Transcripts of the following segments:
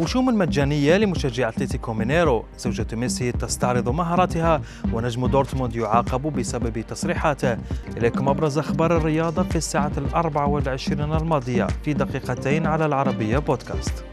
وشوم مجانية لمشجع أتلتيكو مينيرو. زوجة ميسي تستعرض مهاراتها ونجم دورتموند يعاقب بسبب تصريحاته. إليكم أبرز أخبار الرياضة في الساعة الأربع والعشرين الماضية في دقيقتين على العربية بودكاست.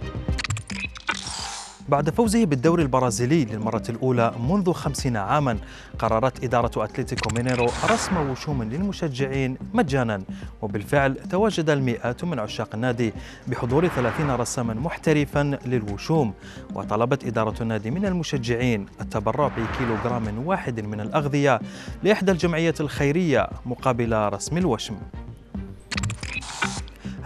بعد فوزه بالدوري البرازيلي للمرة الأولى منذ خمسين عاما قررت إدارة أتلتيكو مينيرو رسم وشوم للمشجعين مجانا. وبالفعل تواجد المئات من عشاق النادي بحضور ثلاثين رساما محترفا للوشوم. وطلبت إدارة النادي من المشجعين التبرع بكيلوغرام واحد من الأغذية لإحدى الجمعيات الخيرية مقابل رسم الوشم.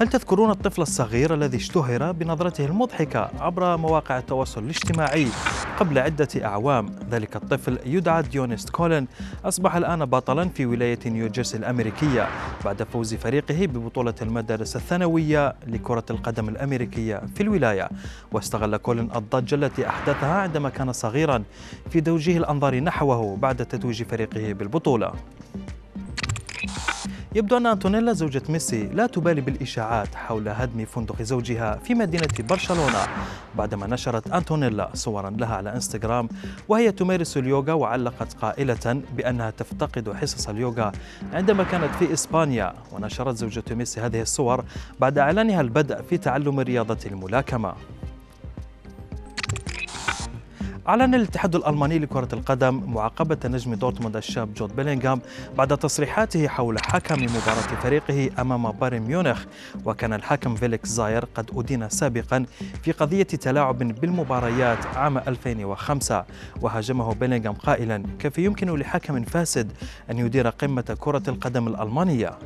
هل تذكرون الطفل الصغير الذي اشتهر بنظرته المضحكة عبر مواقع التواصل الاجتماعي قبل عدة أعوام؟ ذلك الطفل يدعى ديونيست كولين. أصبح الآن بطلا في ولاية نيوجيرسي الأمريكية بعد فوز فريقه ببطولة المدارس الثانوية لكرة القدم الأمريكية في الولاية. واستغل كولين الضجة التي أحدثها عندما كان صغيرا في توجيه الأنظار نحوه بعد تتويج فريقه بالبطولة. يبدو أن أنتونيلا زوجة ميسي لا تبالي بالإشاعات حول هدم فندق زوجها في مدينة برشلونة بعدما نشرت أنتونيلا صورا لها على إنستغرام وهي تمارس اليوغا وعلقت قائلة بأنها تفتقد حصص اليوغا عندما كانت في إسبانيا ونشرت زوجة ميسي هذه الصور بعد إعلانها البدء في تعلم رياضة الملاكمة. أعلن الاتحاد الألماني لكرة القدم معاقبة نجم دورتموند الشاب جود بيلينغهام بعد تصريحاته حول حكم مباراة فريقه أمام بايرن ميونخ وكان الحكم فيليكس زاير قد أدين سابقا في قضية تلاعب بالمباريات عام 2005 وهاجمه بيلينغهام قائلا كيف يمكن لحكم فاسد أن يدير قمة كرة القدم الألمانية؟